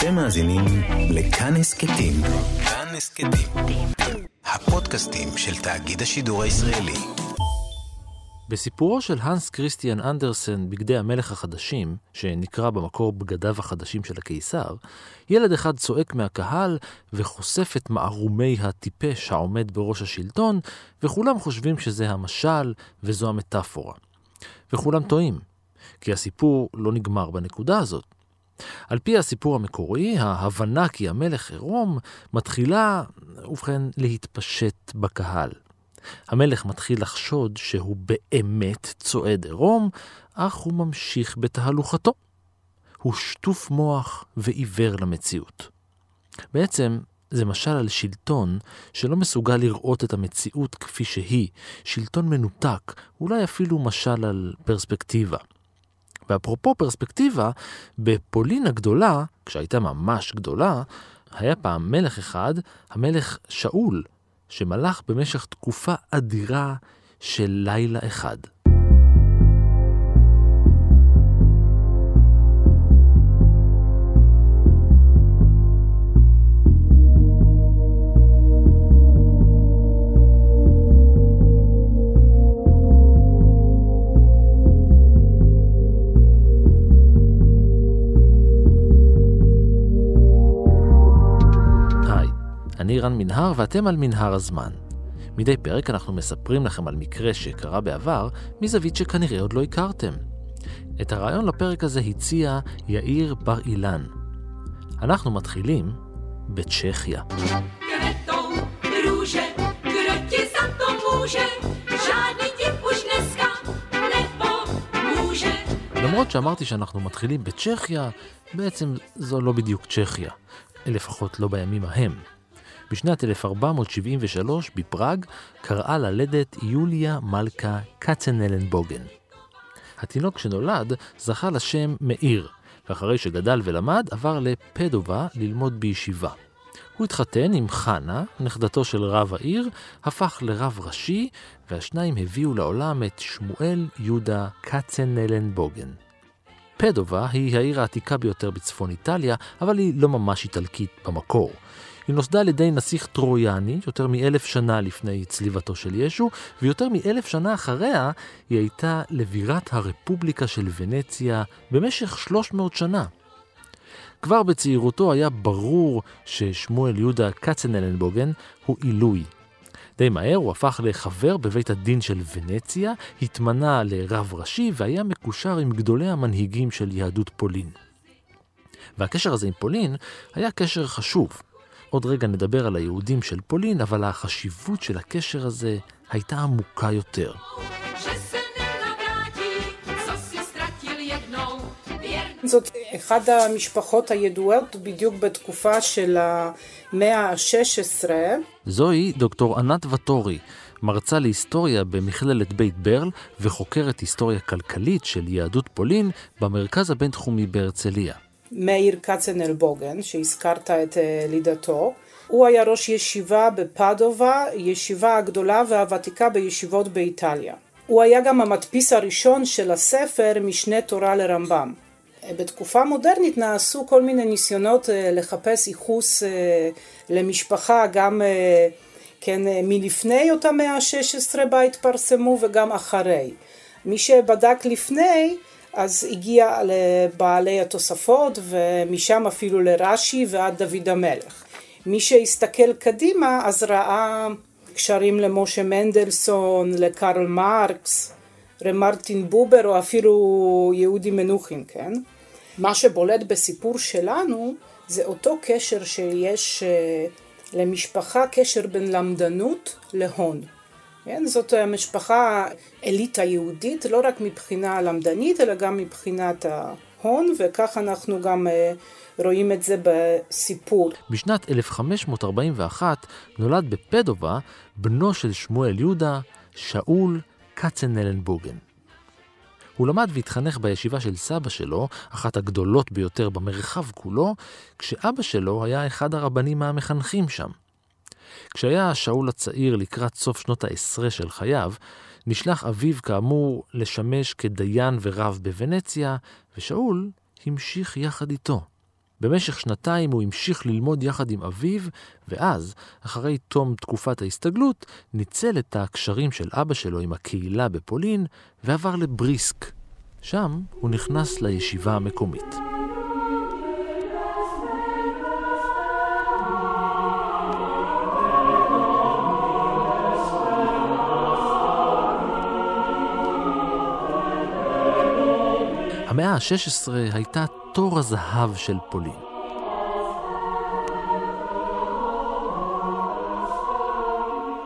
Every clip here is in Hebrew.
אתם מאזינים לכאן הסכתים. כאן הסכתים. הפודקאסטים של תאגיד השידור הישראלי. בסיפורו של הנס כריסטיאן אנדרסן, בגדי המלך החדשים, שנקרא במקור בגדיו החדשים של הקיסר, ילד אחד צועק מהקהל וחושף את מערומי הטיפש העומד בראש השלטון, וכולם חושבים שזה המשל וזו המטאפורה. וכולם טועים, כי הסיפור לא נגמר בנקודה הזאת. על פי הסיפור המקורי, ההבנה כי המלך עירום מתחילה, ובכן, להתפשט בקהל. המלך מתחיל לחשוד שהוא באמת צועד עירום, אך הוא ממשיך בתהלוכתו. הוא שטוף מוח ועיוור למציאות. בעצם, זה משל על שלטון שלא מסוגל לראות את המציאות כפי שהיא, שלטון מנותק, אולי אפילו משל על פרספקטיבה. ואפרופו פרספקטיבה, בפולין הגדולה, כשהייתה ממש גדולה, היה פעם מלך אחד, המלך שאול, שמלך במשך תקופה אדירה של לילה אחד. אני רן מנהר ואתם על מנהר הזמן. מדי פרק אנחנו מספרים לכם על מקרה שקרה בעבר מזווית שכנראה עוד לא הכרתם. את הרעיון לפרק הזה הציע יאיר בר אילן. אנחנו מתחילים בצ'כיה. למרות שאמרתי שאנחנו מתחילים בצ'כיה, בעצם זו לא בדיוק צ'כיה, לפחות לא בימים ההם. בשנת 1473 בפראג קראה ללדת יוליה מלכה קצנלנבוגן. התינוק שנולד זכה לשם מאיר, ואחרי שגדל ולמד עבר לפדובה ללמוד בישיבה. הוא התחתן עם חנה, נכדתו של רב העיר, הפך לרב ראשי, והשניים הביאו לעולם את שמואל יהודה קצנלנבוגן. פדובה היא העיר העתיקה ביותר בצפון איטליה, אבל היא לא ממש איטלקית במקור. היא נוסדה על ידי נסיך טרויאני יותר מאלף שנה לפני צליבתו של ישו, ויותר מאלף שנה אחריה היא הייתה לבירת הרפובליקה של ונציה במשך 300 שנה. כבר בצעירותו היה ברור ששמואל יהודה קצנלנבוגן הוא עילוי. די מהר הוא הפך לחבר בבית הדין של ונציה, התמנה לרב ראשי והיה מקושר עם גדולי המנהיגים של יהדות פולין. והקשר הזה עם פולין היה קשר חשוב. עוד רגע נדבר על היהודים של פולין, אבל החשיבות של הקשר הזה הייתה עמוקה יותר. זאת אחת המשפחות הידועות בדיוק בתקופה של המאה ה-16. זוהי דוקטור ענת וטורי, מרצה להיסטוריה במכללת בית ברל וחוקרת היסטוריה כלכלית של יהדות פולין במרכז הבינתחומי בהרצליה. מאיר קצנלבוגן, שהזכרת את אה, לידתו. הוא היה ראש ישיבה בפדובה, ישיבה הגדולה והוותיקה בישיבות באיטליה. הוא היה גם המדפיס הראשון של הספר משנה תורה לרמב"ם. אה, בתקופה מודרנית נעשו כל מיני ניסיונות אה, לחפש ייחוס למשפחה גם כן מלפני אותה מאה ה-16 בה התפרסמו וגם אחרי. מי שבדק לפני אז הגיע לבעלי התוספות ומשם אפילו לרש"י ועד דוד המלך. מי שהסתכל קדימה אז ראה קשרים למשה מנדלסון, לקרל מרקס, למרטין בובר או אפילו יהודי מנוחין, כן? מה שבולט בסיפור שלנו זה אותו קשר שיש אה, למשפחה, קשר בין למדנות להון. כן? זאת משפחה אליטה יהודית, לא רק מבחינה למדנית, אלא גם מבחינת ההון, וכך אנחנו גם אה, רואים את זה בסיפור. בשנת 1541 נולד בפדובה בנו של שמואל יהודה, שאול קצנלנבוגן. הוא למד והתחנך בישיבה של סבא שלו, אחת הגדולות ביותר במרחב כולו, כשאבא שלו היה אחד הרבנים המחנכים שם. כשהיה שאול הצעיר לקראת סוף שנות העשרה של חייו, נשלח אביו כאמור לשמש כדיין ורב בוונציה, ושאול המשיך יחד איתו. במשך שנתיים הוא המשיך ללמוד יחד עם אביו, ואז, אחרי תום תקופת ההסתגלות, ניצל את הקשרים של אבא שלו עם הקהילה בפולין, ועבר לבריסק. שם הוא נכנס לישיבה המקומית. המאה ה-16 הייתה תור הזהב של פולין.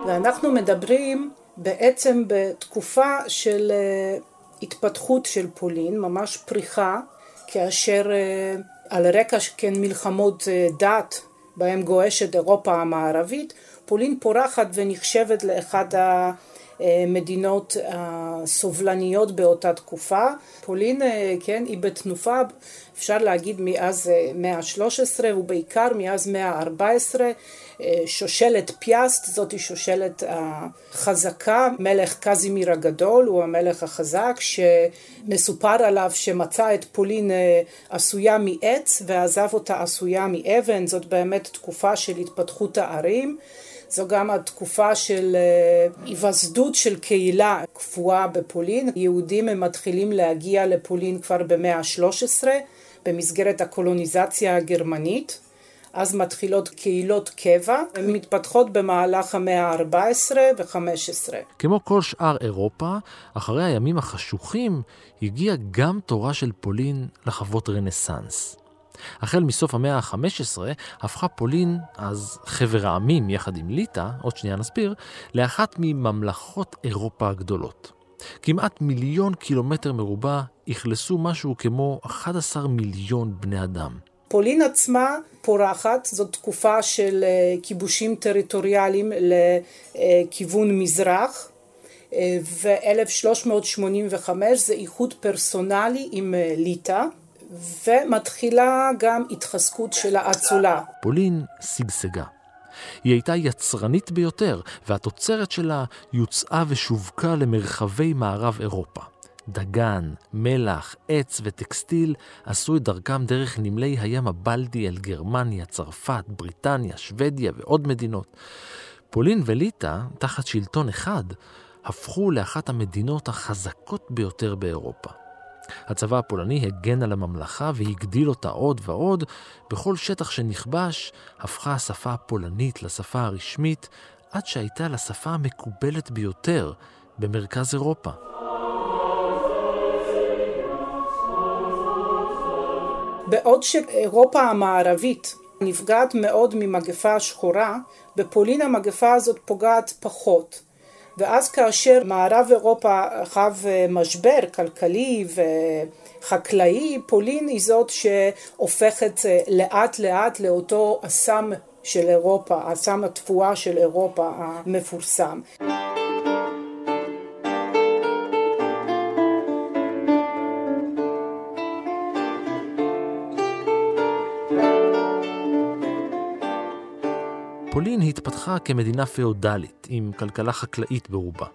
ואנחנו מדברים בעצם בתקופה של אה, התפתחות של פולין, ממש פריחה, כאשר אה, על רקע כן מלחמות אה, דת בהם גועשת אירופה המערבית, פולין פורחת ונחשבת לאחד ה... המדינות הסובלניות באותה תקופה. פולין, אה, כן, היא בתנופה, אפשר להגיד מאז אה, מאה ה-13 ובעיקר מאז מאה ה-14. אה, שושלת פיאסט, זאת שושלת החזקה, מלך קזימיר הגדול הוא המלך החזק שמסופר עליו שמצא את פולין עשויה מעץ ועזב אותה עשויה מאבן, זאת באמת תקופה של התפתחות הערים. זו גם התקופה של אה, היווסדות של קהילה קבועה בפולין. יהודים הם מתחילים להגיע לפולין כבר במאה ה-13 במסגרת הקולוניזציה הגרמנית. אז מתחילות קהילות קבע, הן מתפתחות במהלך המאה ה-14 ו-15. כמו כל שאר אירופה, אחרי הימים החשוכים הגיעה גם תורה של פולין לחוות רנסאנס. החל מסוף המאה ה-15 הפכה פולין, אז חבר העמים יחד עם ליטא, עוד שנייה נסביר, לאחת מממלכות אירופה הגדולות. כמעט מיליון קילומטר מרובע אכלסו משהו כמו 11 מיליון בני אדם. פולין עצמה פורחת, זאת תקופה של אה, כיבושים טריטוריאליים לכיוון מזרח, אה, ו-1385 זה איחוד פרסונלי עם אה, ליטא. ומתחילה גם התחזקות של האצולה. פולין שגשגה. היא הייתה יצרנית ביותר, והתוצרת שלה יוצאה ושווקה למרחבי מערב אירופה. דגן, מלח, עץ וטקסטיל עשו את דרכם דרך נמלי הים הבלטי אל גרמניה, צרפת, בריטניה, שוודיה ועוד מדינות. פולין וליטא, תחת שלטון אחד, הפכו לאחת המדינות החזקות ביותר באירופה. הצבא הפולני הגן על הממלכה והגדיל אותה עוד ועוד. בכל שטח שנכבש הפכה השפה הפולנית לשפה הרשמית, עד שהייתה לשפה המקובלת ביותר במרכז אירופה. בעוד שאירופה המערבית נפגעת מאוד ממגפה השחורה, בפולין המגפה הזאת פוגעת פחות. ואז כאשר מערב אירופה חב אה, משבר כלכלי וחקלאי, פולין היא זאת שהופכת אה, לאט לאט לאותו אסם של אירופה, אסם התבואה של אירופה המפורסם. פולין התפתחה כמדינה פאודלית, עם כלכלה חקלאית ברובה.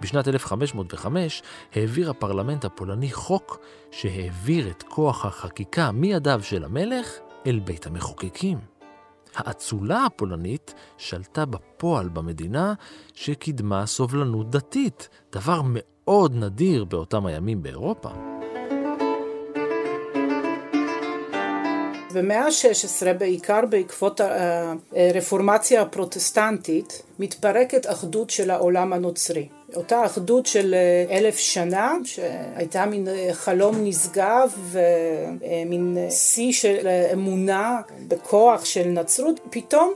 בשנת 1505 העביר הפרלמנט הפולני חוק שהעביר את כוח החקיקה מידיו של המלך אל בית המחוקקים. האצולה הפולנית שלטה בפועל במדינה שקידמה סובלנות דתית, דבר מאוד נדיר באותם הימים באירופה. במאה ה-16, בעיקר בעקבות הרפורמציה הפרוטסטנטית, מתפרקת אחדות של העולם הנוצרי. אותה אחדות של אה, אלף שנה, שהייתה מין אה, חלום נשגב ומין אה, שיא של אמונה בכוח של נצרות, פתאום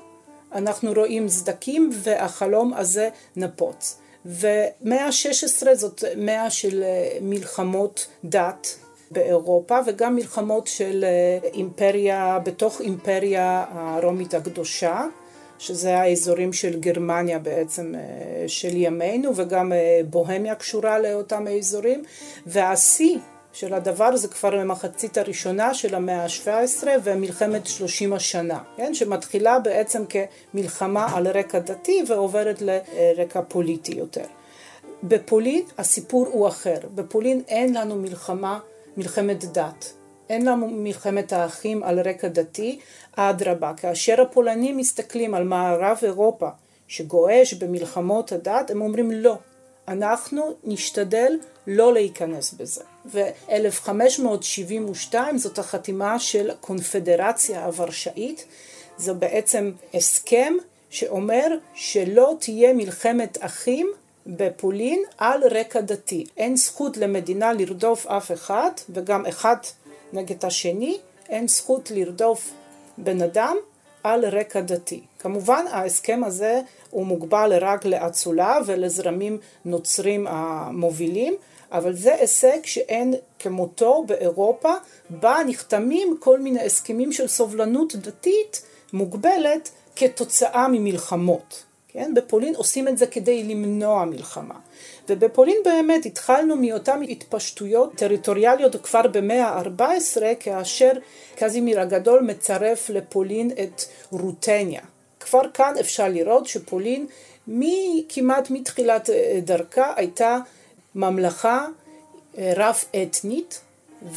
אנחנו רואים סדקים והחלום הזה נפוץ. ומאה ה-16 זאת מאה של מלחמות דת באירופה וגם מלחמות של אה, אימפריה, בתוך אימפריה הרומית הקדושה, שזה האזורים של גרמניה בעצם אה, של ימינו וגם אה, בוהמיה קשורה לאותם האזורים והשיא של הדבר זה כבר במחצית הראשונה של המאה ה-17 ומלחמת שלושים השנה, כן? שמתחילה בעצם כמלחמה על רקע דתי ועוברת לרקע פוליטי יותר. בפולין הסיפור הוא אחר, בפולין אין לנו מלחמה מלחמת דת. אין לנו מלחמת האחים על רקע דתי, אדרבה, כאשר הפולנים מסתכלים על מערב אירופה שגועש במלחמות הדת, הם אומרים לא, אנחנו נשתדל לא להיכנס בזה. ו-1572 זאת החתימה של הקונפדרציה הוורשאית, זה בעצם הסכם שאומר שלא תהיה מלחמת אחים בפולין על רקע דתי. אין זכות למדינה לרדוף אף אחד, וגם אחד נגד השני, אין זכות לרדוף בן אדם על רקע דתי. כמובן ההסכם הזה הוא מוגבל רק לאצולה ולזרמים נוצרים המובילים, אבל זה הישג שאין כמותו באירופה, בה נחתמים כל מיני הסכמים של סובלנות דתית מוגבלת כתוצאה ממלחמות. כן? בפולין עושים את זה כדי למנוע מלחמה. ובפולין באמת התחלנו מאותן התפשטויות טריטוריאליות כבר במאה ה-14 כאשר קזימיר הגדול מצרף לפולין את רוטניה. כבר כאן אפשר לראות שפולין כמעט מתחילת אה, דרכה הייתה ממלכה אה, רב אתנית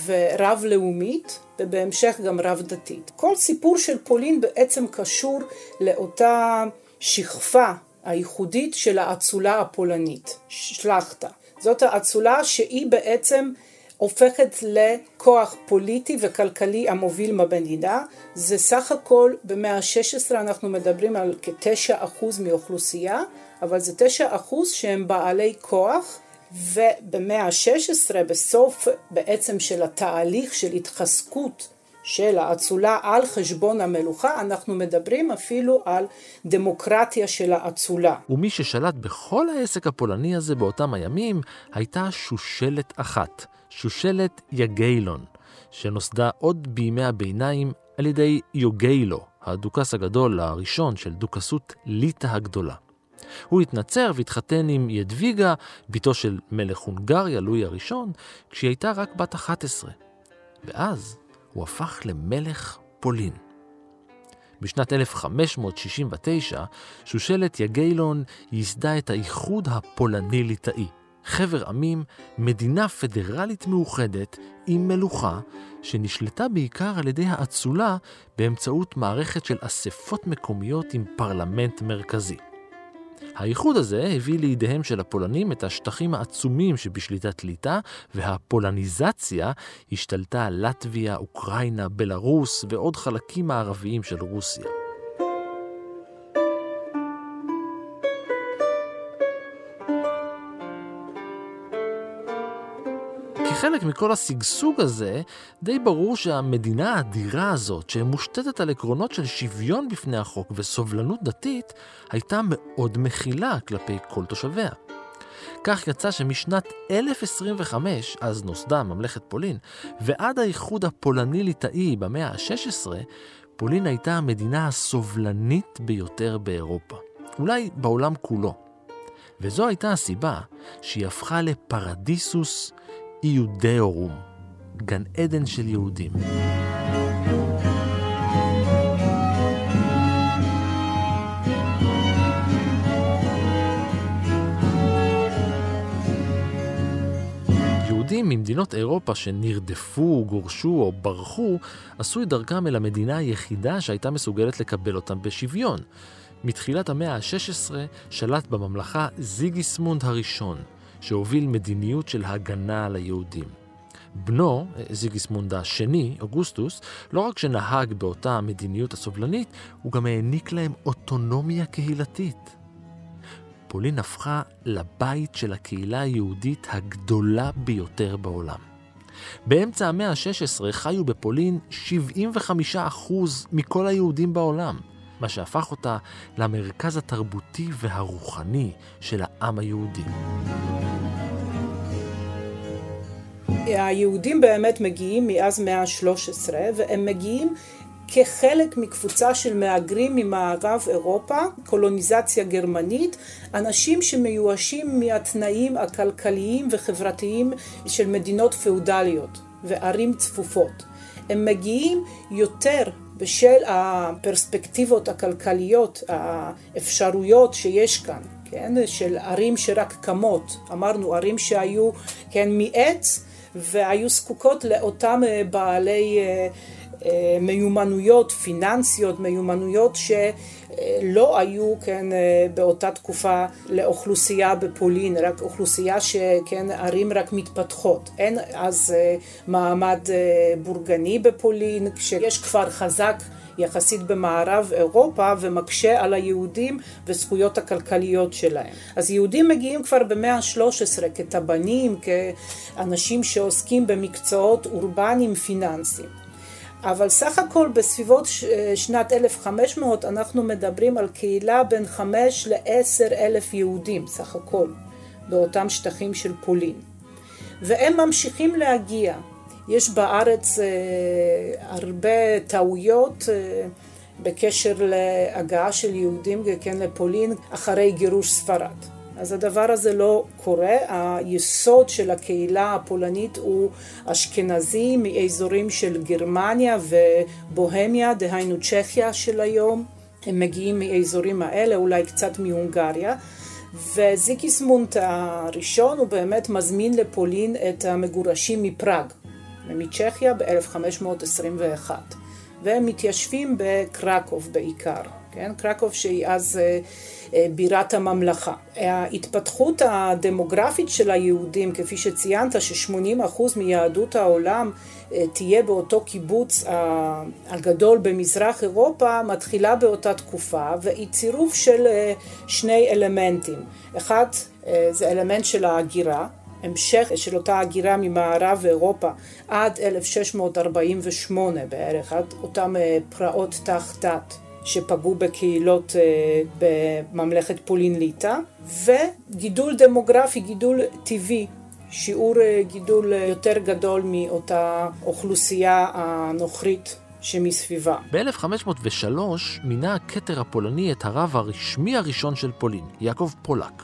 ורב לאומית ובהמשך גם רב דתית. כל סיפור של פולין בעצם קשור לאותה שכבה הייחודית של האצולה הפולנית, שלחתה. זאת האצולה שהיא בעצם הופכת לכוח פוליטי וכלכלי המוביל במדינה. זה סך הכל במאה ה-16 אנחנו מדברים על כתשע אחוז מאוכלוסייה, אבל זה תשע אחוז שהם בעלי כוח, ובמאה ה-16 בסוף בעצם של התהליך של התחזקות של האצולה על חשבון המלוכה, אנחנו מדברים אפילו על דמוקרטיה של האצולה. ומי ששלט בכל העסק הפולני הזה באותם הימים, הייתה שושלת אחת, שושלת יגיילון, שנוסדה עוד בימי הביניים על ידי יוגיילו, הדוכס הגדול הראשון של דוכסות ליטא הגדולה. הוא התנצר והתחתן עם ידוויגה, בתו של מלך הונגריה, לואי הראשון, כשהיא הייתה רק בת 11. ואז הוא הפך למלך פולין. בשנת 1569 שושלת יגיילון ייסדה את האיחוד הפולני-ליטאי, חבר עמים, מדינה פדרלית מאוחדת עם מלוכה שנשלטה בעיקר על ידי האצולה באמצעות מערכת של אספות מקומיות עם פרלמנט מרכזי. האיחוד הזה הביא לידיהם של הפולנים את השטחים העצומים שבשליטת ליטא, והפולניזציה השתלטה על לטביה, אוקראינה, בלרוס ועוד חלקים מערביים של רוסיה. מכל השגשוג הזה, די ברור שהמדינה האדירה הזאת, שמושתתת על עקרונות של שוויון בפני החוק וסובלנות דתית, הייתה מאוד מכילה כלפי כל תושביה. כך יצא שמשנת 1025, אז נוסדה ממלכת פולין, ועד האיחוד הפולני-ליטאי במאה ה-16, פולין הייתה המדינה הסובלנית ביותר באירופה. אולי בעולם כולו. וזו הייתה הסיבה שהיא הפכה לפרדיסוס איודאורום, גן עדן של יהודים. יהודים ממדינות אירופה שנרדפו, גורשו או ברחו, עשו את דרכם אל המדינה היחידה שהייתה מסוגלת לקבל אותם בשוויון. מתחילת המאה ה-16 שלט בממלכה זיגיסמונד הראשון, שהוביל מדיניות של הגנה על היהודים. בנו, זיגיסמונד השני, אוגוסטוס, לא רק שנהג באותה המדיניות הסובלנית, הוא גם העניק להם אוטונומיה קהילתית. פולין הפכה לבית של הקהילה היהודית הגדולה ביותר בעולם. באמצע המאה ה-16 חיו בפולין 75% מכל היהודים בעולם, מה שהפך אותה למרכז התרבותי והרוחני של העם היהודי. היהודים באמת מגיעים מאז מאה ה-13 והם מגיעים כחלק מקבוצה של מהגרים ממערב אירופה, קולוניזציה גרמנית, אנשים שמיואשים מהתנאים הכלכליים וחברתיים של מדינות פאודליות וערים צפופות. הם מגיעים יותר בשל הפרספקטיבות הכלכליות, האפשרויות שיש כאן, כן, של ערים שרק קמות, אמרנו ערים שהיו, כן, מעץ והיו זקוקות לאותם בעלי מיומנויות פיננסיות, מיומנויות שלא היו, כן, באותה תקופה לאוכלוסייה בפולין, רק אוכלוסייה שכן, ערים רק מתפתחות. אין אז מעמד בורגני בפולין, כשיש כפר חזק יחסית במערב אירופה ומקשה על היהודים וזכויות הכלכליות שלהם. אז יהודים מגיעים כבר במאה ה-13 כטבנים, כאנשים שעוסקים במקצועות אורבניים פיננסיים. אבל סך הכל בסביבות שנת 1500 אנחנו מדברים על קהילה בין 5 ל-10 אלף יהודים סך הכל באותם שטחים של פולין. והם ממשיכים להגיע. יש בארץ הרבה טעויות בקשר להגעה של יהודים כן, לפולין אחרי גירוש ספרד. אז הדבר הזה לא קורה, היסוד של הקהילה הפולנית הוא אשכנזי מאזורים של גרמניה ובוהמיה, דהיינו צ'כיה של היום, הם מגיעים מאזורים האלה, אולי קצת מהונגריה, וזיקיסמונט הראשון הוא באמת מזמין לפולין את המגורשים מפראג, מצ'כיה ב-1521, והם מתיישבים בקרקוב בעיקר, כן? קרקוב שהיא אז בירת הממלכה. ההתפתחות הדמוגרפית של היהודים, כפי שציינת, ש-80% מיהדות העולם תהיה באותו קיבוץ הגדול במזרח אירופה, מתחילה באותה תקופה, והיא צירוף של שני אלמנטים. אחד, זה אלמנט של ההגירה, המשך של אותה הגירה ממערב אירופה עד 1648 בערך, עד אותם פרעות ת"ח שפגעו בקהילות בממלכת פולין ליטא, וגידול דמוגרפי, גידול טבעי, שיעור גידול יותר גדול מאותה אוכלוסייה הנוכרית שמסביבה. ב-1503 מינה הכתר הפולני את הרב הרשמי הראשון של פולין, יעקב פולק.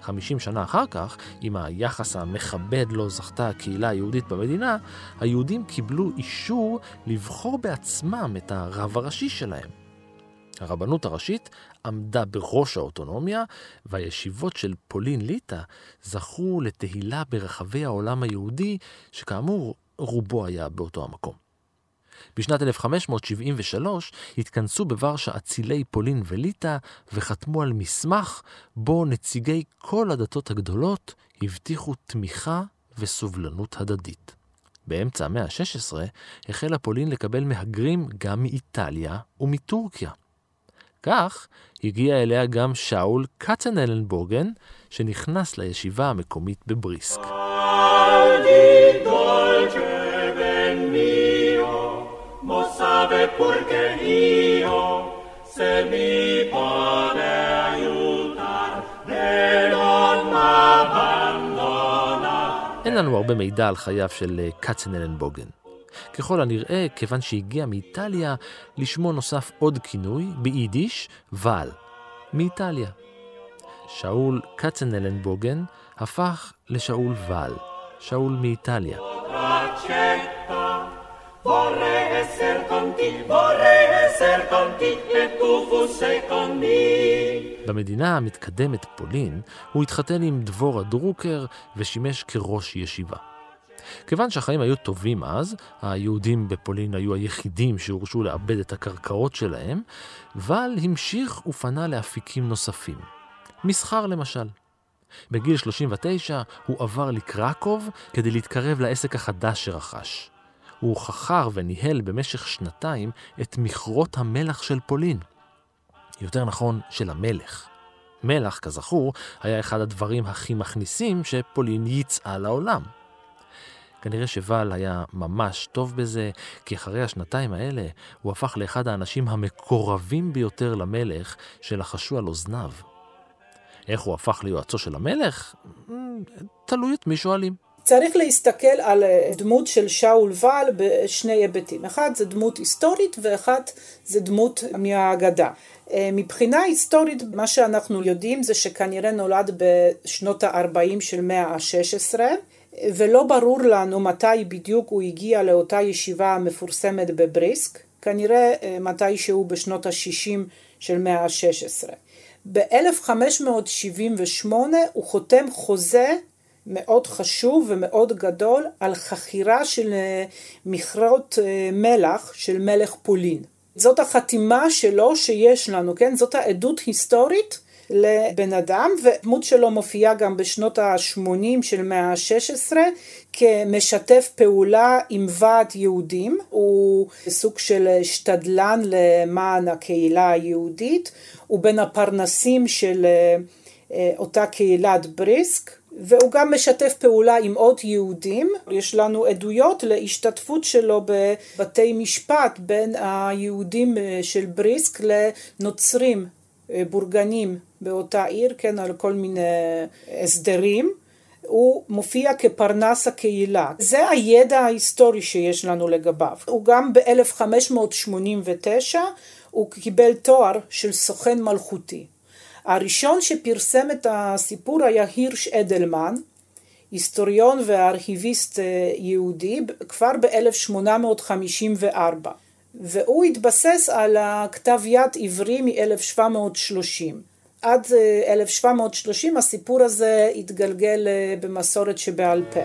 50 שנה אחר כך, עם היחס המכבד לו זכתה הקהילה היהודית במדינה, היהודים קיבלו אישור לבחור בעצמם את הרב הראשי שלהם. הרבנות הראשית עמדה בראש האוטונומיה, והישיבות של פולין-ליטא זכו לתהילה ברחבי העולם היהודי, שכאמור רובו היה באותו המקום. בשנת 1573 התכנסו בוורשה אצילי פולין וליטא וחתמו על מסמך בו נציגי כל הדתות הגדולות הבטיחו תמיכה וסובלנות הדדית. באמצע המאה ה-16 החלה פולין לקבל מהגרים גם מאיטליה ומטורקיה. כך הגיע אליה גם שאול קצנלנבוגן, שנכנס לישיבה המקומית בבריסק. אין לנו הרבה מידע על חייו של קצנלנבוגן. ככל הנראה, כיוון שהגיע מאיטליה, לשמו נוסף עוד כינוי, ביידיש, ואל, מאיטליה. שאול קצנלנבוגן הפך לשאול ואל, שאול מאיטליה. במדינה המתקדמת פולין, הוא התחתן עם דבורה דרוקר ושימש כראש ישיבה. כיוון שהחיים היו טובים אז, היהודים בפולין היו היחידים שהורשו לאבד את הקרקעות שלהם, ואל המשיך ופנה לאפיקים נוספים. מסחר למשל. בגיל 39 הוא עבר לקרקוב כדי להתקרב לעסק החדש שרכש. הוא חכר וניהל במשך שנתיים את מכרות המלח של פולין. יותר נכון, של המלך. מלח, כזכור, היה אחד הדברים הכי מכניסים שפולין ייצאה לעולם. כנראה שוואל היה ממש טוב בזה, כי אחרי השנתיים האלה הוא הפך לאחד האנשים המקורבים ביותר למלך שלחשו על אוזניו. איך הוא הפך ליועצו של המלך? תלוי את מי שואלים. צריך להסתכל על דמות של שאול ואל בשני היבטים. אחד זה דמות היסטורית ואחד זה דמות מהאגדה. מבחינה היסטורית מה שאנחנו יודעים זה שכנראה נולד בשנות ה-40 של מאה ה-16 ולא ברור לנו מתי בדיוק הוא הגיע לאותה ישיבה המפורסמת בבריסק, כנראה מתישהו בשנות ה-60 של מאה ה-16. ב-1578 הוא חותם חוזה מאוד חשוב ומאוד גדול על חכירה של אה, מכרות אה, מלח של מלך פולין. זאת החתימה שלו שיש לנו, כן? זאת העדות היסטורית לבן אדם, ודמות שלו מופיעה גם בשנות ה-80 של מאה ה-16 כמשתף פעולה עם ועד יהודים, הוא סוג של שתדלן למען הקהילה היהודית, הוא בין הפרנסים של אה, אותה קהילת בריסק, והוא גם משתף פעולה עם עוד יהודים. יש לנו עדויות להשתתפות שלו בבתי משפט בין היהודים אה, של בריסק לנוצרים אה, בורגנים באותה עיר, כן, על כל מיני הסדרים. הוא מופיע כפרנס הקהילה. זה הידע ההיסטורי שיש לנו לגביו. הוא גם ב-1589 הוא קיבל תואר של סוכן מלכותי. הראשון שפרסם את הסיפור היה הירש אדלמן, היסטוריון וארכיביסט אה, יהודי, כבר ב-1854, והוא התבסס על הכתב יד עברי מ-1730. עד 1730 אה, הסיפור הזה התגלגל אה, במסורת שבעל פה.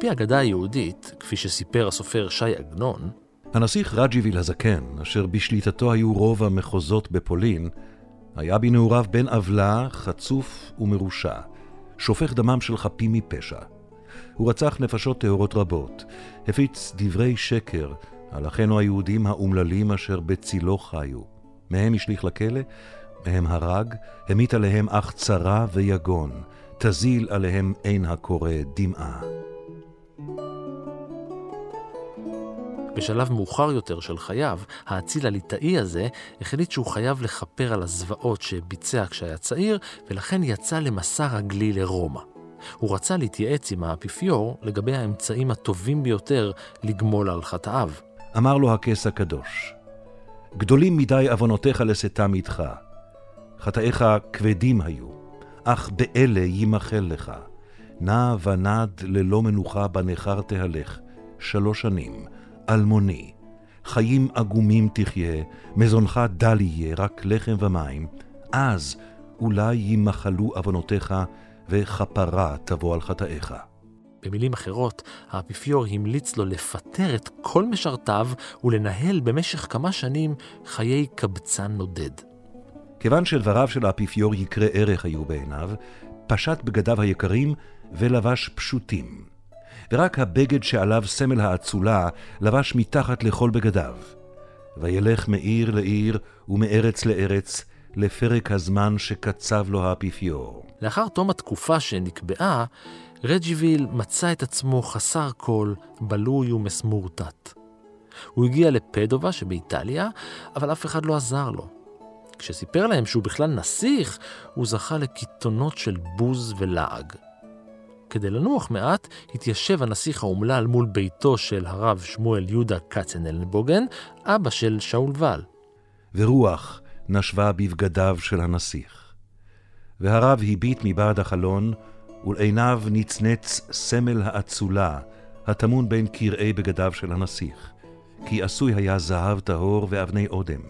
פי האגדה היהודית, כפי שסיפר הסופר שי עגנון, הנסיך רג'יביל הזקן, אשר בשליטתו היו רוב המחוזות בפולין, היה בנעוריו בן עוולה, חצוף ומרושע, שופך דמם של חפים מפשע. הוא רצח נפשות טהורות רבות, הפיץ דברי שקר על אחינו היהודים האומללים אשר בצילו חיו. מהם השליך לכלא, מהם הרג, המית עליהם אך צרה ויגון, תזיל עליהם עין הקורא דמעה. בשלב מאוחר יותר של חייו, האציל הליטאי הזה החליט שהוא חייב לכפר על הזוועות שביצע כשהיה צעיר, ולכן יצא למסע רגלי לרומא. הוא רצה להתייעץ עם האפיפיור לגבי האמצעים הטובים ביותר לגמול על חטאיו. אמר לו הכס הקדוש, גדולים מדי עוונותיך לשאתם איתך. חטאיך כבדים היו, אך באלה יימחל לך. נע ונד ללא מנוחה בנכר תהלך, שלוש שנים, אלמוני. חיים עגומים תחיה, מזונך דל יהיה, רק לחם ומים. אז אולי ימחלו עוונותיך, וכפרה תבוא על חטאיך. במילים אחרות, האפיפיור המליץ לו לפטר את כל משרתיו ולנהל במשך כמה שנים חיי קבצן נודד. כיוון שדבריו של האפיפיור יקרי ערך היו בעיניו, פשט בגדיו היקרים ולבש פשוטים. ורק הבגד שעליו סמל האצולה לבש מתחת לכל בגדיו. וילך מעיר לעיר ומארץ לארץ, לפרק הזמן שקצב לו האפיפיור. לאחר תום התקופה שנקבעה, רג'יוויל מצא את עצמו חסר כל, בלוי ומסמורטט. הוא הגיע לפדובה שבאיטליה, אבל אף אחד לא עזר לו. כשסיפר להם שהוא בכלל נסיך, הוא זכה לקיתונות של בוז ולעג. כדי לנוח מעט, התיישב הנסיך האומלל מול ביתו של הרב שמואל יהודה כצנלנבוגן, אבא של שאול ואל. ורוח נשבה בבגדיו של הנסיך. והרב הביט מבעד החלון, ולעיניו נצנץ סמל האצולה, הטמון בין קרעי בגדיו של הנסיך, כי עשוי היה זהב טהור ואבני אודם.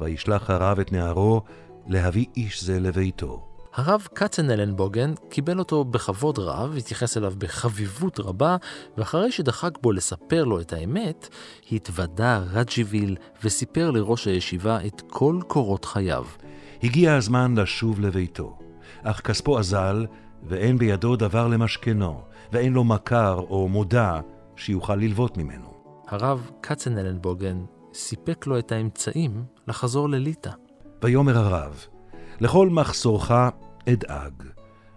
וישלח הרב את נערו להביא איש זה לביתו. הרב כצנלנבוגן קיבל אותו בכבוד רב, התייחס אליו בחביבות רבה, ואחרי שדחק בו לספר לו את האמת, התוודה רג'יוויל וסיפר לראש הישיבה את כל קורות חייו. הגיע הזמן לשוב לביתו, אך כספו אזל, ואין בידו דבר למשכנו, ואין לו מכר או מודע שיוכל ללוות ממנו. הרב כצנלנבוגן סיפק לו את האמצעים לחזור לליטא. ויאמר הרב, לכל מחסורך אדאג.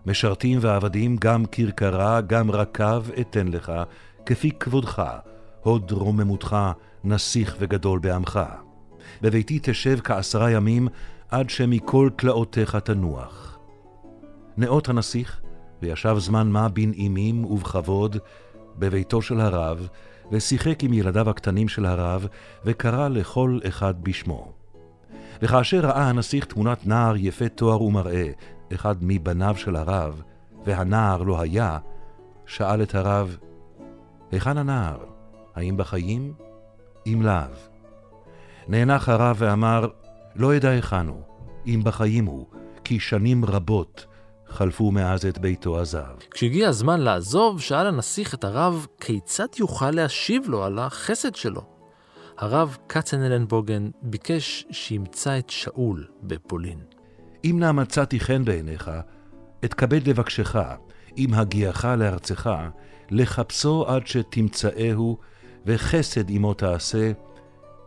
משרתים ועבדים, גם כרכרה, גם רקב אתן לך, כפי כבודך, הוד רוממותך, נסיך וגדול בעמך. בביתי תשב כעשרה ימים, עד שמכל תלאותיך תנוח. נאות הנסיך, וישב זמן מה בנעימים ובכבוד, בביתו של הרב, ושיחק עם ילדיו הקטנים של הרב, וקרא לכל אחד בשמו. וכאשר ראה הנסיך תמונת נער יפה תואר ומראה, אחד מבניו של הרב, והנער לא היה, שאל את הרב, היכן הנער? האם בחיים? אם לאו. נאנח הרב ואמר, לא אדע היכן הוא, אם בחיים הוא, כי שנים רבות חלפו מאז את ביתו עזב. כשהגיע הזמן לעזוב, שאל הנסיך את הרב כיצד יוכל להשיב לו על החסד שלו. הרב כצנלנבוגן ביקש שימצא את שאול בפולין. אם נא מצאתי חן בעיניך, אתכבד לבקשך, עם הגיעך לארצך, לחפשו עד שתמצאהו, וחסד עמו תעשה,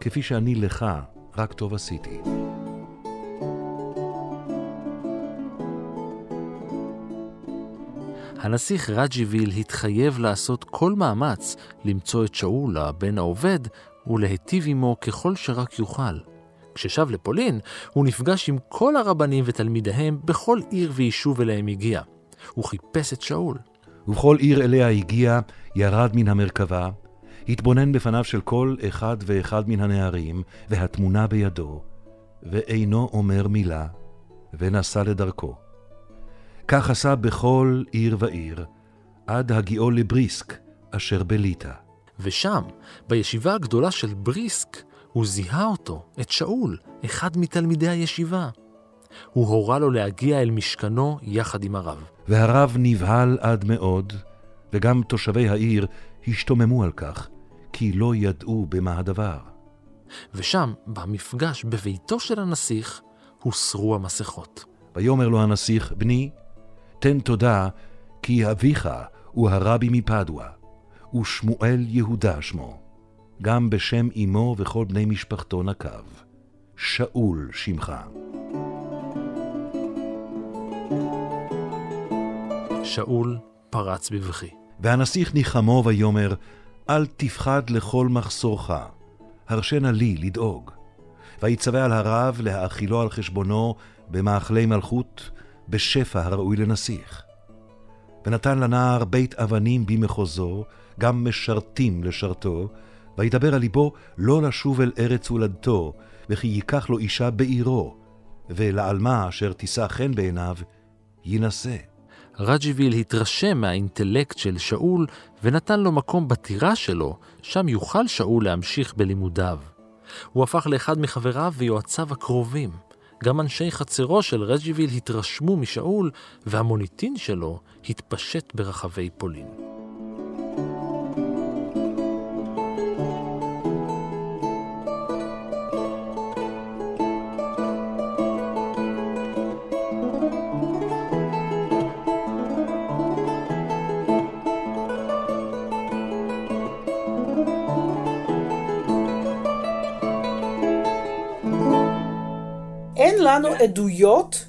כפי שאני לך רק טוב עשיתי. הנסיך רג'יוויל התחייב לעשות כל מאמץ למצוא את שאול, הבן העובד, ולהיטיב עמו ככל שרק יוכל. כששב לפולין, הוא נפגש עם כל הרבנים ותלמידיהם בכל עיר ויישוב אליהם הגיע. הוא חיפש את שאול. ובכל עיר אליה הגיע, ירד מן המרכבה, התבונן בפניו של כל אחד ואחד מן הנערים, והתמונה בידו, ואינו אומר מילה, ונסע לדרכו. כך עשה בכל עיר ועיר, עד הגיעו לבריסק, אשר בליטא. ושם, בישיבה הגדולה של בריסק, הוא זיהה אותו, את שאול, אחד מתלמידי הישיבה. הוא הורה לו להגיע אל משכנו יחד עם הרב. והרב נבהל עד מאוד, וגם תושבי העיר השתוממו על כך, כי לא ידעו במה הדבר. ושם, במפגש בביתו של הנסיך, הוסרו המסכות. ויאמר לו הנסיך, בני, תן תודה, כי אביך הוא הרבי מפדואה, ושמואל יהודה שמו. גם בשם אמו וכל בני משפחתו נקב. שאול שמך. שאול פרץ בבכי. והנסיך ניחמו ויאמר, אל תפחד לכל מחסורך, הרשנה לי לדאוג. ויצווה על הרב להאכילו על חשבונו במאכלי מלכות, בשפע הראוי לנסיך. ונתן לנער בית אבנים במחוזו, גם משרתים לשרתו, וידבר על ליבו לא לשוב אל ארץ הולדתו, וכי ייקח לו אישה בעירו, ולעלמה אשר תישא חן בעיניו, יינשא. רג'יוויל התרשם מהאינטלקט של שאול ונתן לו מקום בטירה שלו, שם יוכל שאול להמשיך בלימודיו. הוא הפך לאחד מחבריו ויועציו הקרובים. גם אנשי חצרו של רג'יוויל התרשמו משאול, והמוניטין שלו התפשט ברחבי פולין. אין לנו עדויות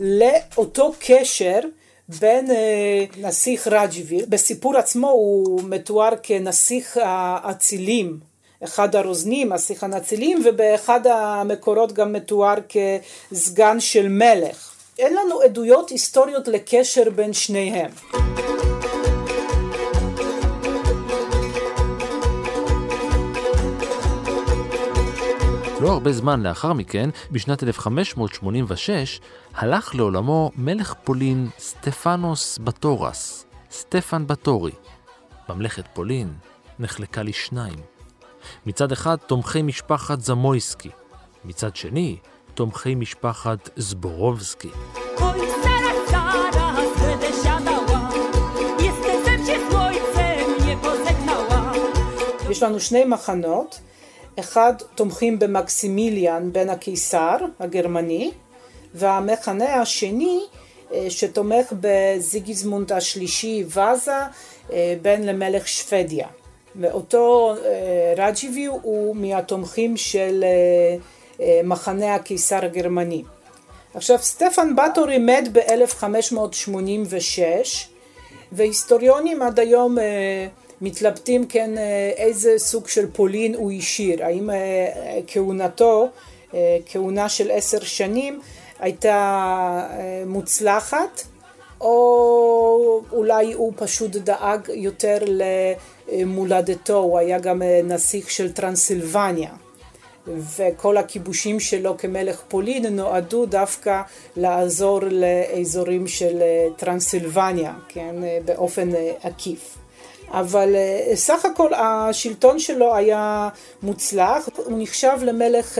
לאותו קשר בין אה, נסיך רג'יוויל, בסיפור עצמו הוא מתואר כנסיך האצילים, אחד הרוזנים, נסיך הנצילים, ובאחד המקורות גם מתואר כסגן של מלך. אין לנו עדויות היסטוריות לקשר בין שניהם. לא הרבה זמן לאחר מכן, בשנת 1586, הלך לעולמו מלך פולין סטפנוס בטורס, סטפן בטורי. ממלכת פולין נחלקה לשניים. מצד אחד תומכי משפחת זמויסקי, מצד שני תומכי משפחת זבורובסקי. יש לנו שני מחנות, אחד תומכים במקסימיליאן בן הקיסר הגרמני, והמחנה השני אה, שתומך בזיגיזמונד השלישי ואזה אה, בן למלך שוודיה. ואותו אה, רג'יבי הוא מהתומכים של מחנה הקיסר הגרמני. עכשיו סטפן בטורי מת ב-1586 והיסטוריונים עד היום מתלבטים כן איזה סוג של פולין הוא השאיר, האם כהונתו, כהונה של עשר שנים, הייתה מוצלחת, או אולי הוא פשוט דאג יותר למולדתו, הוא היה גם נסיך של טרנסילבניה. וכל הכיבושים שלו כמלך פולין נועדו דווקא לעזור לאזורים של טרנסילבניה, כן, באופן עקיף. אבל סך הכל השלטון שלו היה מוצלח, הוא נחשב למלך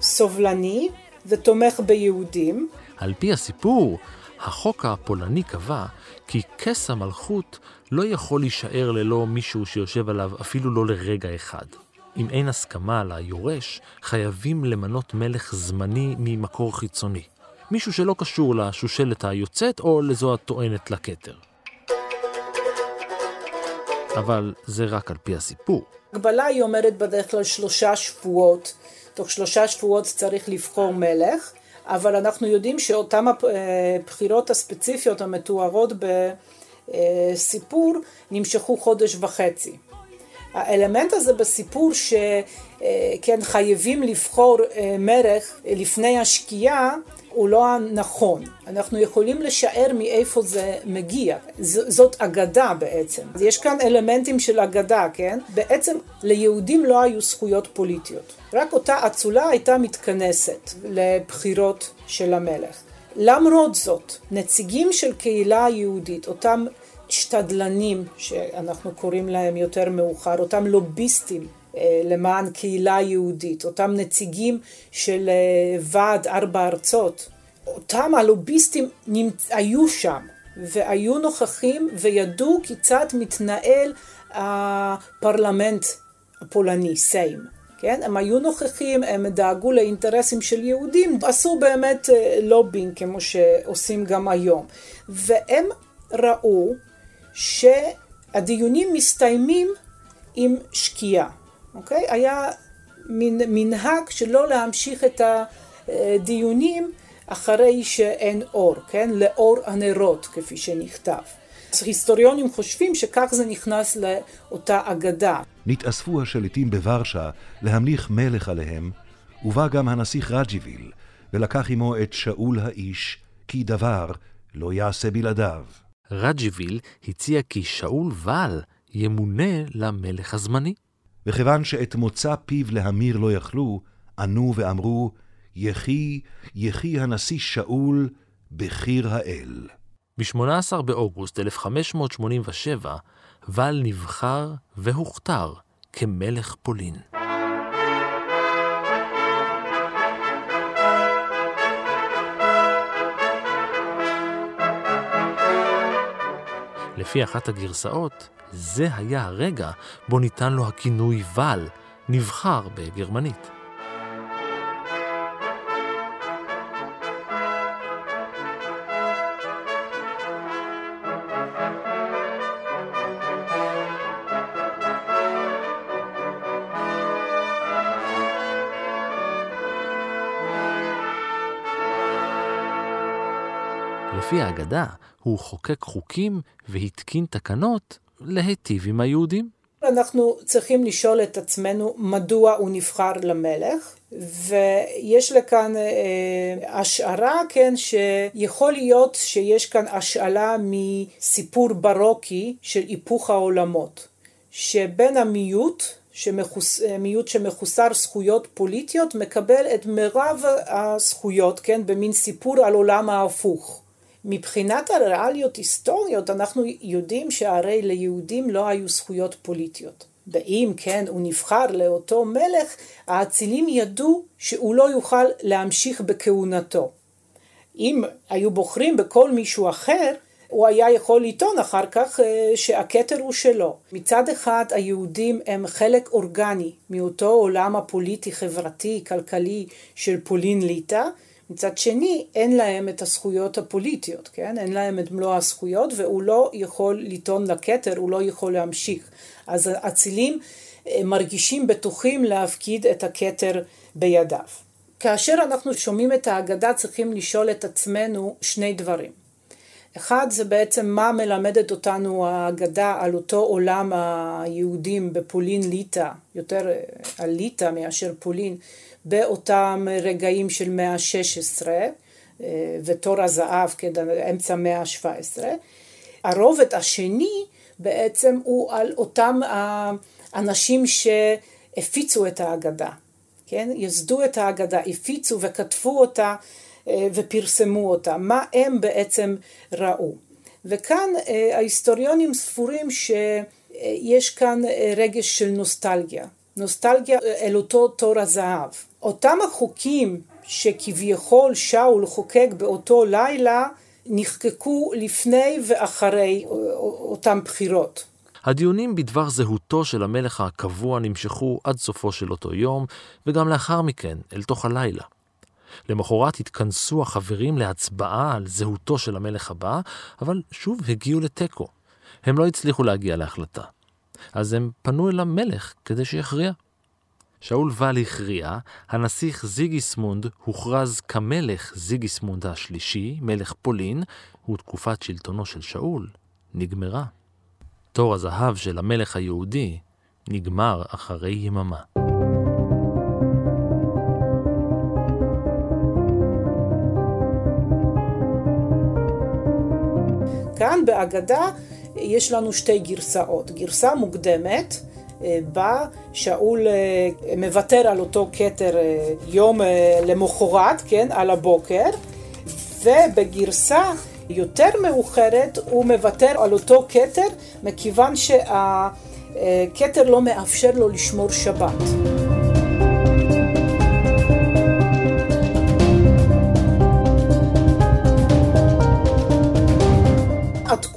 סובלני ותומך ביהודים. על פי הסיפור, החוק הפולני קבע כי כס המלכות לא יכול להישאר ללא מישהו שיושב עליו אפילו לא לרגע אחד. אם אין הסכמה ליורש, חייבים למנות מלך זמני ממקור חיצוני. מישהו שלא קשור לשושלת היוצאת או לזו הטוענת לכתר. אבל זה רק על פי הסיפור. הגבלה היא עומדת בדרך כלל שלושה שבועות. תוך שלושה שבועות צריך לבחור מלך, אבל אנחנו יודעים שאותן הבחירות הספציפיות המתוארות בסיפור נמשכו חודש וחצי. האלמנט הזה בסיפור שכן חייבים לבחור מלך לפני השקיעה הוא לא הנכון. אנחנו יכולים לשער מאיפה זה מגיע. ז- זאת אגדה בעצם. יש כאן אלמנטים של אגדה, כן? בעצם ליהודים לא היו זכויות פוליטיות. רק אותה אצולה הייתה מתכנסת לבחירות של המלך. למרות זאת, נציגים של קהילה יהודית, אותם שתדלנים שאנחנו קוראים להם יותר מאוחר, אותם לוביסטים למען קהילה יהודית, אותם נציגים של ועד ארבע ארצות, אותם הלוביסטים נמצ... היו שם והיו נוכחים וידעו כיצד מתנהל הפרלמנט הפולני, סיים. כן? הם היו נוכחים, הם דאגו לאינטרסים של יהודים, עשו באמת לובינג כמו שעושים גם היום. והם ראו שהדיונים מסתיימים עם שקיעה. אוקיי? היה מין, מנהג שלא להמשיך את הדיונים אחרי שאין אור, כן? לאור הנרות, כפי שנכתב. היסטוריונים חושבים שכך זה נכנס לאותה אגדה. נתאספו השליטים בוורשה להמליך מלך עליהם, ובא גם הנסיך רג'יביל, ולקח עמו את שאול האיש, כי דבר לא יעשה בלעדיו. רג'יביל הציע כי שאול ואל ימונה למלך הזמני. וכיוון שאת מוצא פיו להמיר לא יכלו, ענו ואמרו, יחי, יחי הנשיא שאול, בחיר האל. ב-18 באוגוסט 1587, ואל נבחר והוכתר כמלך פולין. לפי אחת הגרסאות, זה היה הרגע בו ניתן לו הכינוי ואל, נבחר בגרמנית. לפי האגדה, הוא חוקק חוקים והתקין תקנות להיטיב עם היהודים. אנחנו צריכים לשאול את עצמנו מדוע הוא נבחר למלך, ויש לכאן אה, השערה, כן, שיכול להיות שיש כאן השאלה מסיפור ברוקי של היפוך העולמות, שבין המיעוט, שמחוס, מיעוט שמחוסר זכויות פוליטיות, מקבל את מרב הזכויות, כן, במין סיפור על עולם ההפוך. מבחינת הריאליות היסטוריות אנחנו יודעים שהרי ליהודים לא היו זכויות פוליטיות. ואם כן הוא נבחר לאותו מלך, האצילים ידעו שהוא לא יוכל להמשיך בכהונתו. אם היו בוחרים בכל מישהו אחר, הוא היה יכול לטעון אחר כך שהכתר הוא שלו. מצד אחד היהודים הם חלק אורגני מאותו עולם הפוליטי, חברתי, כלכלי של פולין ליטא, מצד שני, אין להם את הזכויות הפוליטיות, כן? אין להם את מלוא הזכויות, והוא לא יכול לטעון לכתר, הוא לא יכול להמשיך. אז האצילים מרגישים בטוחים להפקיד את הכתר בידיו. כאשר אנחנו שומעים את ההגדה, צריכים לשאול את עצמנו שני דברים. אחד זה בעצם מה מלמדת אותנו ההגדה על אותו עולם היהודים בפולין ליטא, יותר על ליטא מאשר פולין, באותם רגעים של מאה ה-16 ותור הזהב כאמצע מאה ה-17. הרובד השני בעצם הוא על אותם האנשים שהפיצו את ההגדה. כן? יסדו את ההגדה, הפיצו וכתבו אותה אה, ופרסמו אותה, מה הם בעצם ראו. וכאן אה, ההיסטוריונים ספורים שיש כאן אה, רגש של נוסטלגיה, נוסטלגיה אל אותו תור הזהב. אותם החוקים שכביכול שאול חוקק באותו לילה נחקקו לפני ואחרי אותם בחירות. הדיונים בדבר זהותו של המלך הקבוע נמשכו עד סופו של אותו יום, וגם לאחר מכן, אל תוך הלילה. למחרת התכנסו החברים להצבעה על זהותו של המלך הבא, אבל שוב הגיעו לתיקו. הם לא הצליחו להגיע להחלטה. אז הם פנו אל המלך כדי שיכריע. שאול ואל הכריע, הנסיך זיגיסמונד הוכרז כמלך זיגיסמונד השלישי, מלך פולין, ותקופת שלטונו של שאול נגמרה. תור הזהב של המלך היהודי נגמר אחרי יממה. כאן בהגדה יש לנו שתי גרסאות. גרסה מוקדמת אה, בה שאול אה, מוותר על אותו כתר אה, יום למחרת, כן, על הבוקר, ובגרסה יותר מאוחרת הוא מוותר על אותו כתר מכיוון שהכתר לא מאפשר לו לשמור שבת.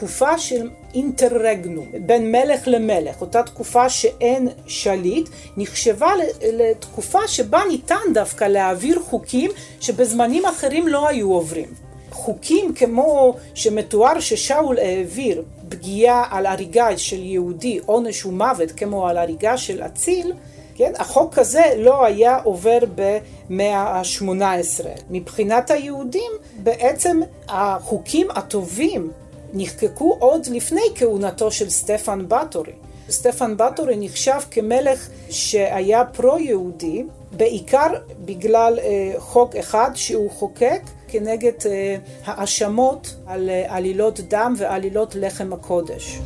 התקופה של אינטרגנום, בין מלך למלך, אותה תקופה שאין שליט, נחשבה לתקופה שבה ניתן דווקא להעביר חוקים שבזמנים אחרים לא היו עוברים. חוקים כמו שמתואר ששאול העביר פגיעה על הריגה של יהודי, עונש ומוות כמו על הריגה של אציל, כן, החוק הזה לא היה עובר במאה ה-18. מבחינת היהודים, בעצם החוקים הטובים נחקקו עוד לפני כהונתו של סטפן בטורי. סטפן בטורי נחשב כמלך שהיה פרו-יהודי, בעיקר בגלל אה, חוק אחד שהוא חוקק כנגד אה, האשמות על אה, עלילות דם ועלילות לחם הקודש.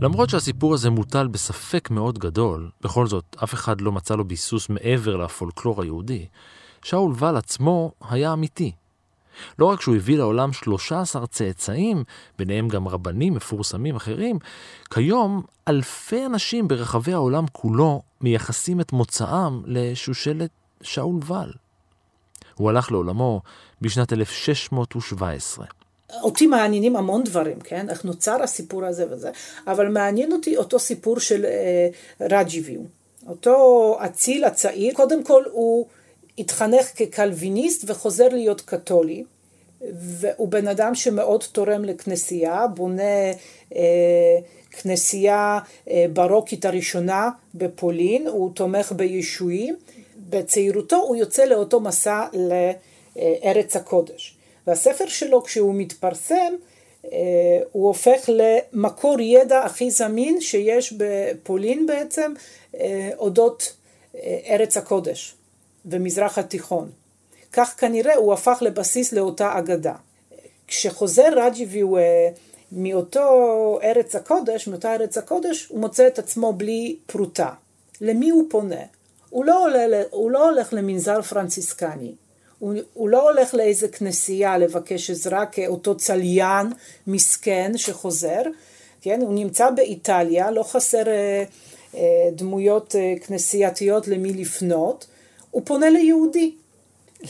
למרות שהסיפור הזה מוטל בספק מאוד גדול, בכל זאת אף אחד לא מצא לו ביסוס מעבר לפולקלור היהודי, שאול ואל עצמו היה אמיתי. לא רק שהוא הביא לעולם 13 צאצאים, ביניהם גם רבנים מפורסמים אחרים, כיום אלפי אנשים ברחבי העולם כולו מייחסים את מוצאם לשושלת שאול ואל. הוא הלך לעולמו בשנת 1617. אותי מעניינים המון דברים, כן? איך נוצר הסיפור הזה וזה, אבל מעניין אותי אותו סיפור של אה, רג'יביו. אותו אציל הצעיר, קודם כל הוא התחנך כקלוויניסט וחוזר להיות קתולי, והוא בן אדם שמאוד תורם לכנסייה, בונה אה, כנסייה אה, ברוקית הראשונה בפולין, הוא תומך בישועים, בצעירותו הוא יוצא לאותו מסע לארץ הקודש. והספר שלו כשהוא מתפרסם אה, הוא הופך למקור ידע הכי זמין שיש בפולין בעצם אה, אודות אה, ארץ הקודש ומזרח התיכון. כך כנראה הוא הפך לבסיס לאותה אגדה. כשחוזר רג'יביו מאותו ארץ הקודש, מאותה ארץ הקודש, הוא מוצא את עצמו בלי פרוטה. למי הוא פונה? הוא לא, עולה, הוא לא הולך למנזר פרנציסקני, הוא, הוא לא הולך לאיזה כנסייה לבקש עזרה כאותו צליין מסכן שחוזר, כן? הוא נמצא באיטליה, לא חסר אה, אה, דמויות אה, כנסייתיות למי לפנות, הוא פונה ליהודי.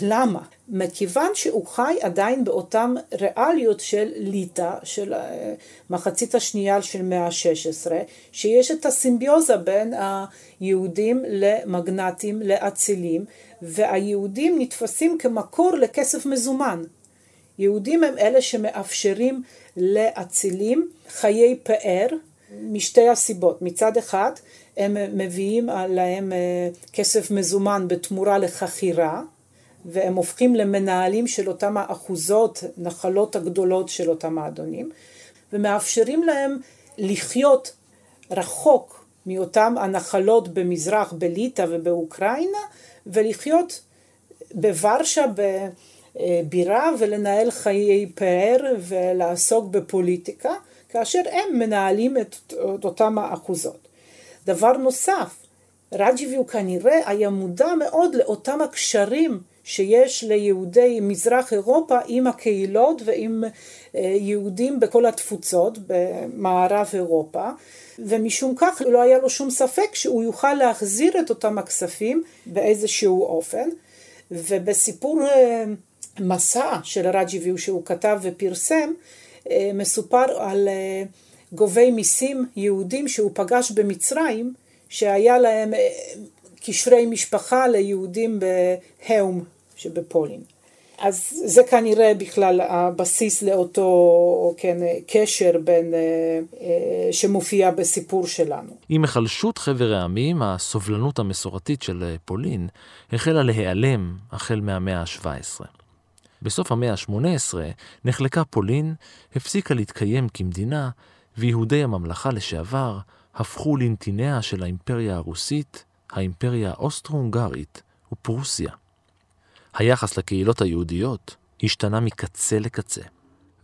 למה? מכיוון שהוא חי עדיין באותן ריאליות של ליטא, של אה, מחצית השנייה של מאה ה-16, שיש את הסימביוזה בין היהודים למגנטים, לאצילים, והיהודים נתפסים כמקור לכסף מזומן. יהודים הם אלה שמאפשרים לאצילים חיי פאר משתי הסיבות. מצד אחד, הם מביאים להם אה, כסף מזומן בתמורה לחכירה, והם הופכים למנהלים של אותם האחוזות, נחלות הגדולות של אותם האדונים, ומאפשרים להם לחיות רחוק מאותם הנחלות במזרח, בליטא ובאוקראינה, ולחיות בוורשה בבירה ולנהל חיי פאר ולעסוק בפוליטיקה, כאשר הם מנהלים את, את אותם האחוזות. דבר נוסף, רג'יבי הוא כנראה היה מודע מאוד לאותם הקשרים שיש ליהודי מזרח אירופה עם הקהילות ועם אה, יהודים בכל התפוצות במערב אירופה. ומשום כך לא היה לו שום ספק שהוא יוכל להחזיר את אותם הכספים באיזשהו אופן. ובסיפור אה, מסע של רג'יביו שהוא כתב ופרסם אה, מסופר על גובי מיסים יהודים שהוא פגש במצרים שהיה להם קשרי משפחה ליהודים בהאום שבפולין. אז זה כנראה בכלל הבסיס לאותו כן, קשר בין, אה, אה, שמופיע בסיפור שלנו. עם היחלשות חבר העמים, הסובלנות המסורתית של אה, פולין החלה להיעלם החל מהמאה ה-17. בסוף המאה ה-18 נחלקה פולין, הפסיקה להתקיים כמדינה, ויהודי הממלכה לשעבר הפכו לנתיניה של האימפריה הרוסית, האימפריה האוסטרו-הונגרית ופרוסיה. היחס לקהילות היהודיות השתנה מקצה לקצה.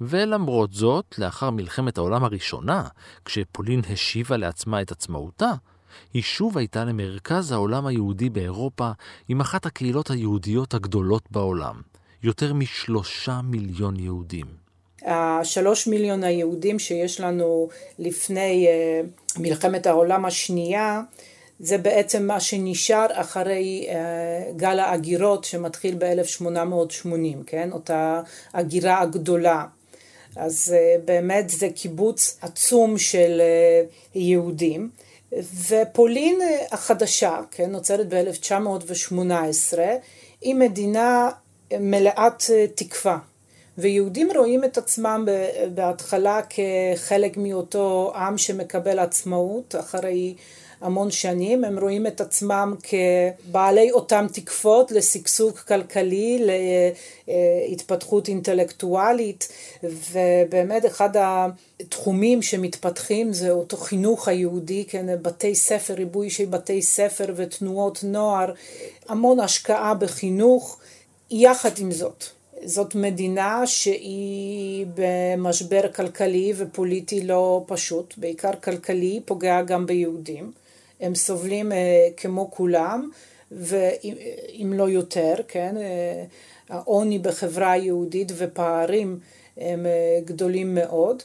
ולמרות זאת, לאחר מלחמת העולם הראשונה, כשפולין השיבה לעצמה את עצמאותה, היא שוב הייתה למרכז העולם היהודי באירופה עם אחת הקהילות היהודיות הגדולות בעולם, יותר משלושה מיליון יהודים. השלוש מיליון היהודים שיש לנו לפני uh, מלחמת העולם השנייה, זה בעצם מה שנשאר אחרי uh, גל ההגירות שמתחיל ב-1880, כן? אותה הגירה הגדולה. אז uh, באמת זה קיבוץ עצום של uh, יהודים. ופולין החדשה, כן, נוצרת ב-1918, היא מדינה מלאת תקווה. ויהודים רואים את עצמם בהתחלה כחלק מאותו עם שמקבל עצמאות אחרי המון שנים, הם רואים את עצמם כבעלי אותם תקפות לשגשוג כלכלי, להתפתחות אינטלקטואלית, ובאמת אחד התחומים שמתפתחים זה אותו חינוך היהודי, כן, בתי ספר, ריבוי של בתי ספר ותנועות נוער, המון השקעה בחינוך, יחד עם זאת. זאת מדינה שהיא במשבר כלכלי ופוליטי לא פשוט, בעיקר כלכלי, פוגע גם ביהודים. הם סובלים אה, כמו כולם, ואם לא יותר, כן, אה, העוני בחברה היהודית ופערים הם אה, גדולים מאוד,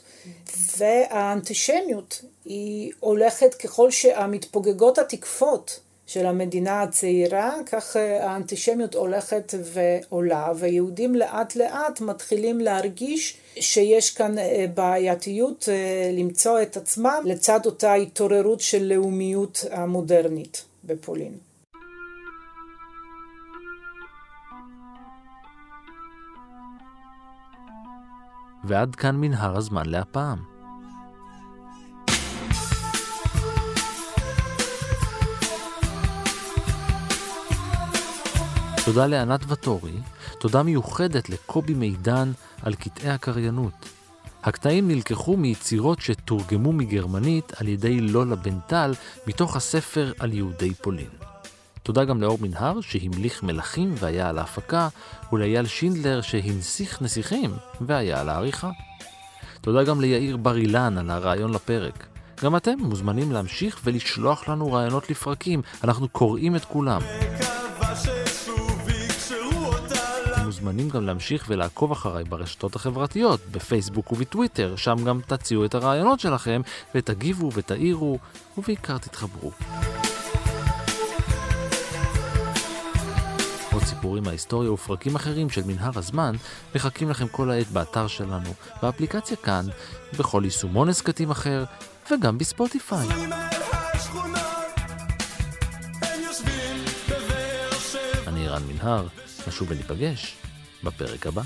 והאנטישמיות היא הולכת ככל שהמתפוגגות התקפות של המדינה הצעירה, כך האנטישמיות הולכת ועולה, ויהודים לאט לאט מתחילים להרגיש שיש כאן אה, בעייתיות אה, למצוא את עצמם לצד אותה התעוררות של לאומיות המודרנית בפולין. ועד כאן מנהר הזמן להפעם. תודה לענת וטורי, תודה מיוחדת לקובי מידן על קטעי הקריינות. הקטעים נלקחו מיצירות שתורגמו מגרמנית על ידי לולה בנטל מתוך הספר על יהודי פולין. תודה גם לאור מנהר שהמליך מלכים והיה על ההפקה, ולאייל שינדלר שהנסיך נסיכים והיה על העריכה. תודה גם ליאיר בר אילן על הרעיון לפרק. גם אתם מוזמנים להמשיך ולשלוח לנו רעיונות לפרקים, אנחנו קוראים את כולם. מוזמנים גם להמשיך ולעקוב אחריי ברשתות החברתיות, בפייסבוק ובטוויטר, שם גם תציעו את הרעיונות שלכם, ותגיבו ותעירו, ובעיקר תתחברו. עוד סיפורים מההיסטוריה ופרקים אחרים של מנהר הזמן מחכים לכם כל העת באתר שלנו, באפליקציה כאן, בכל יישומון הסכתים אחר, וגם בספוטיפיי. אני רן מנהר, נשוב וניפגש בפרק הבא.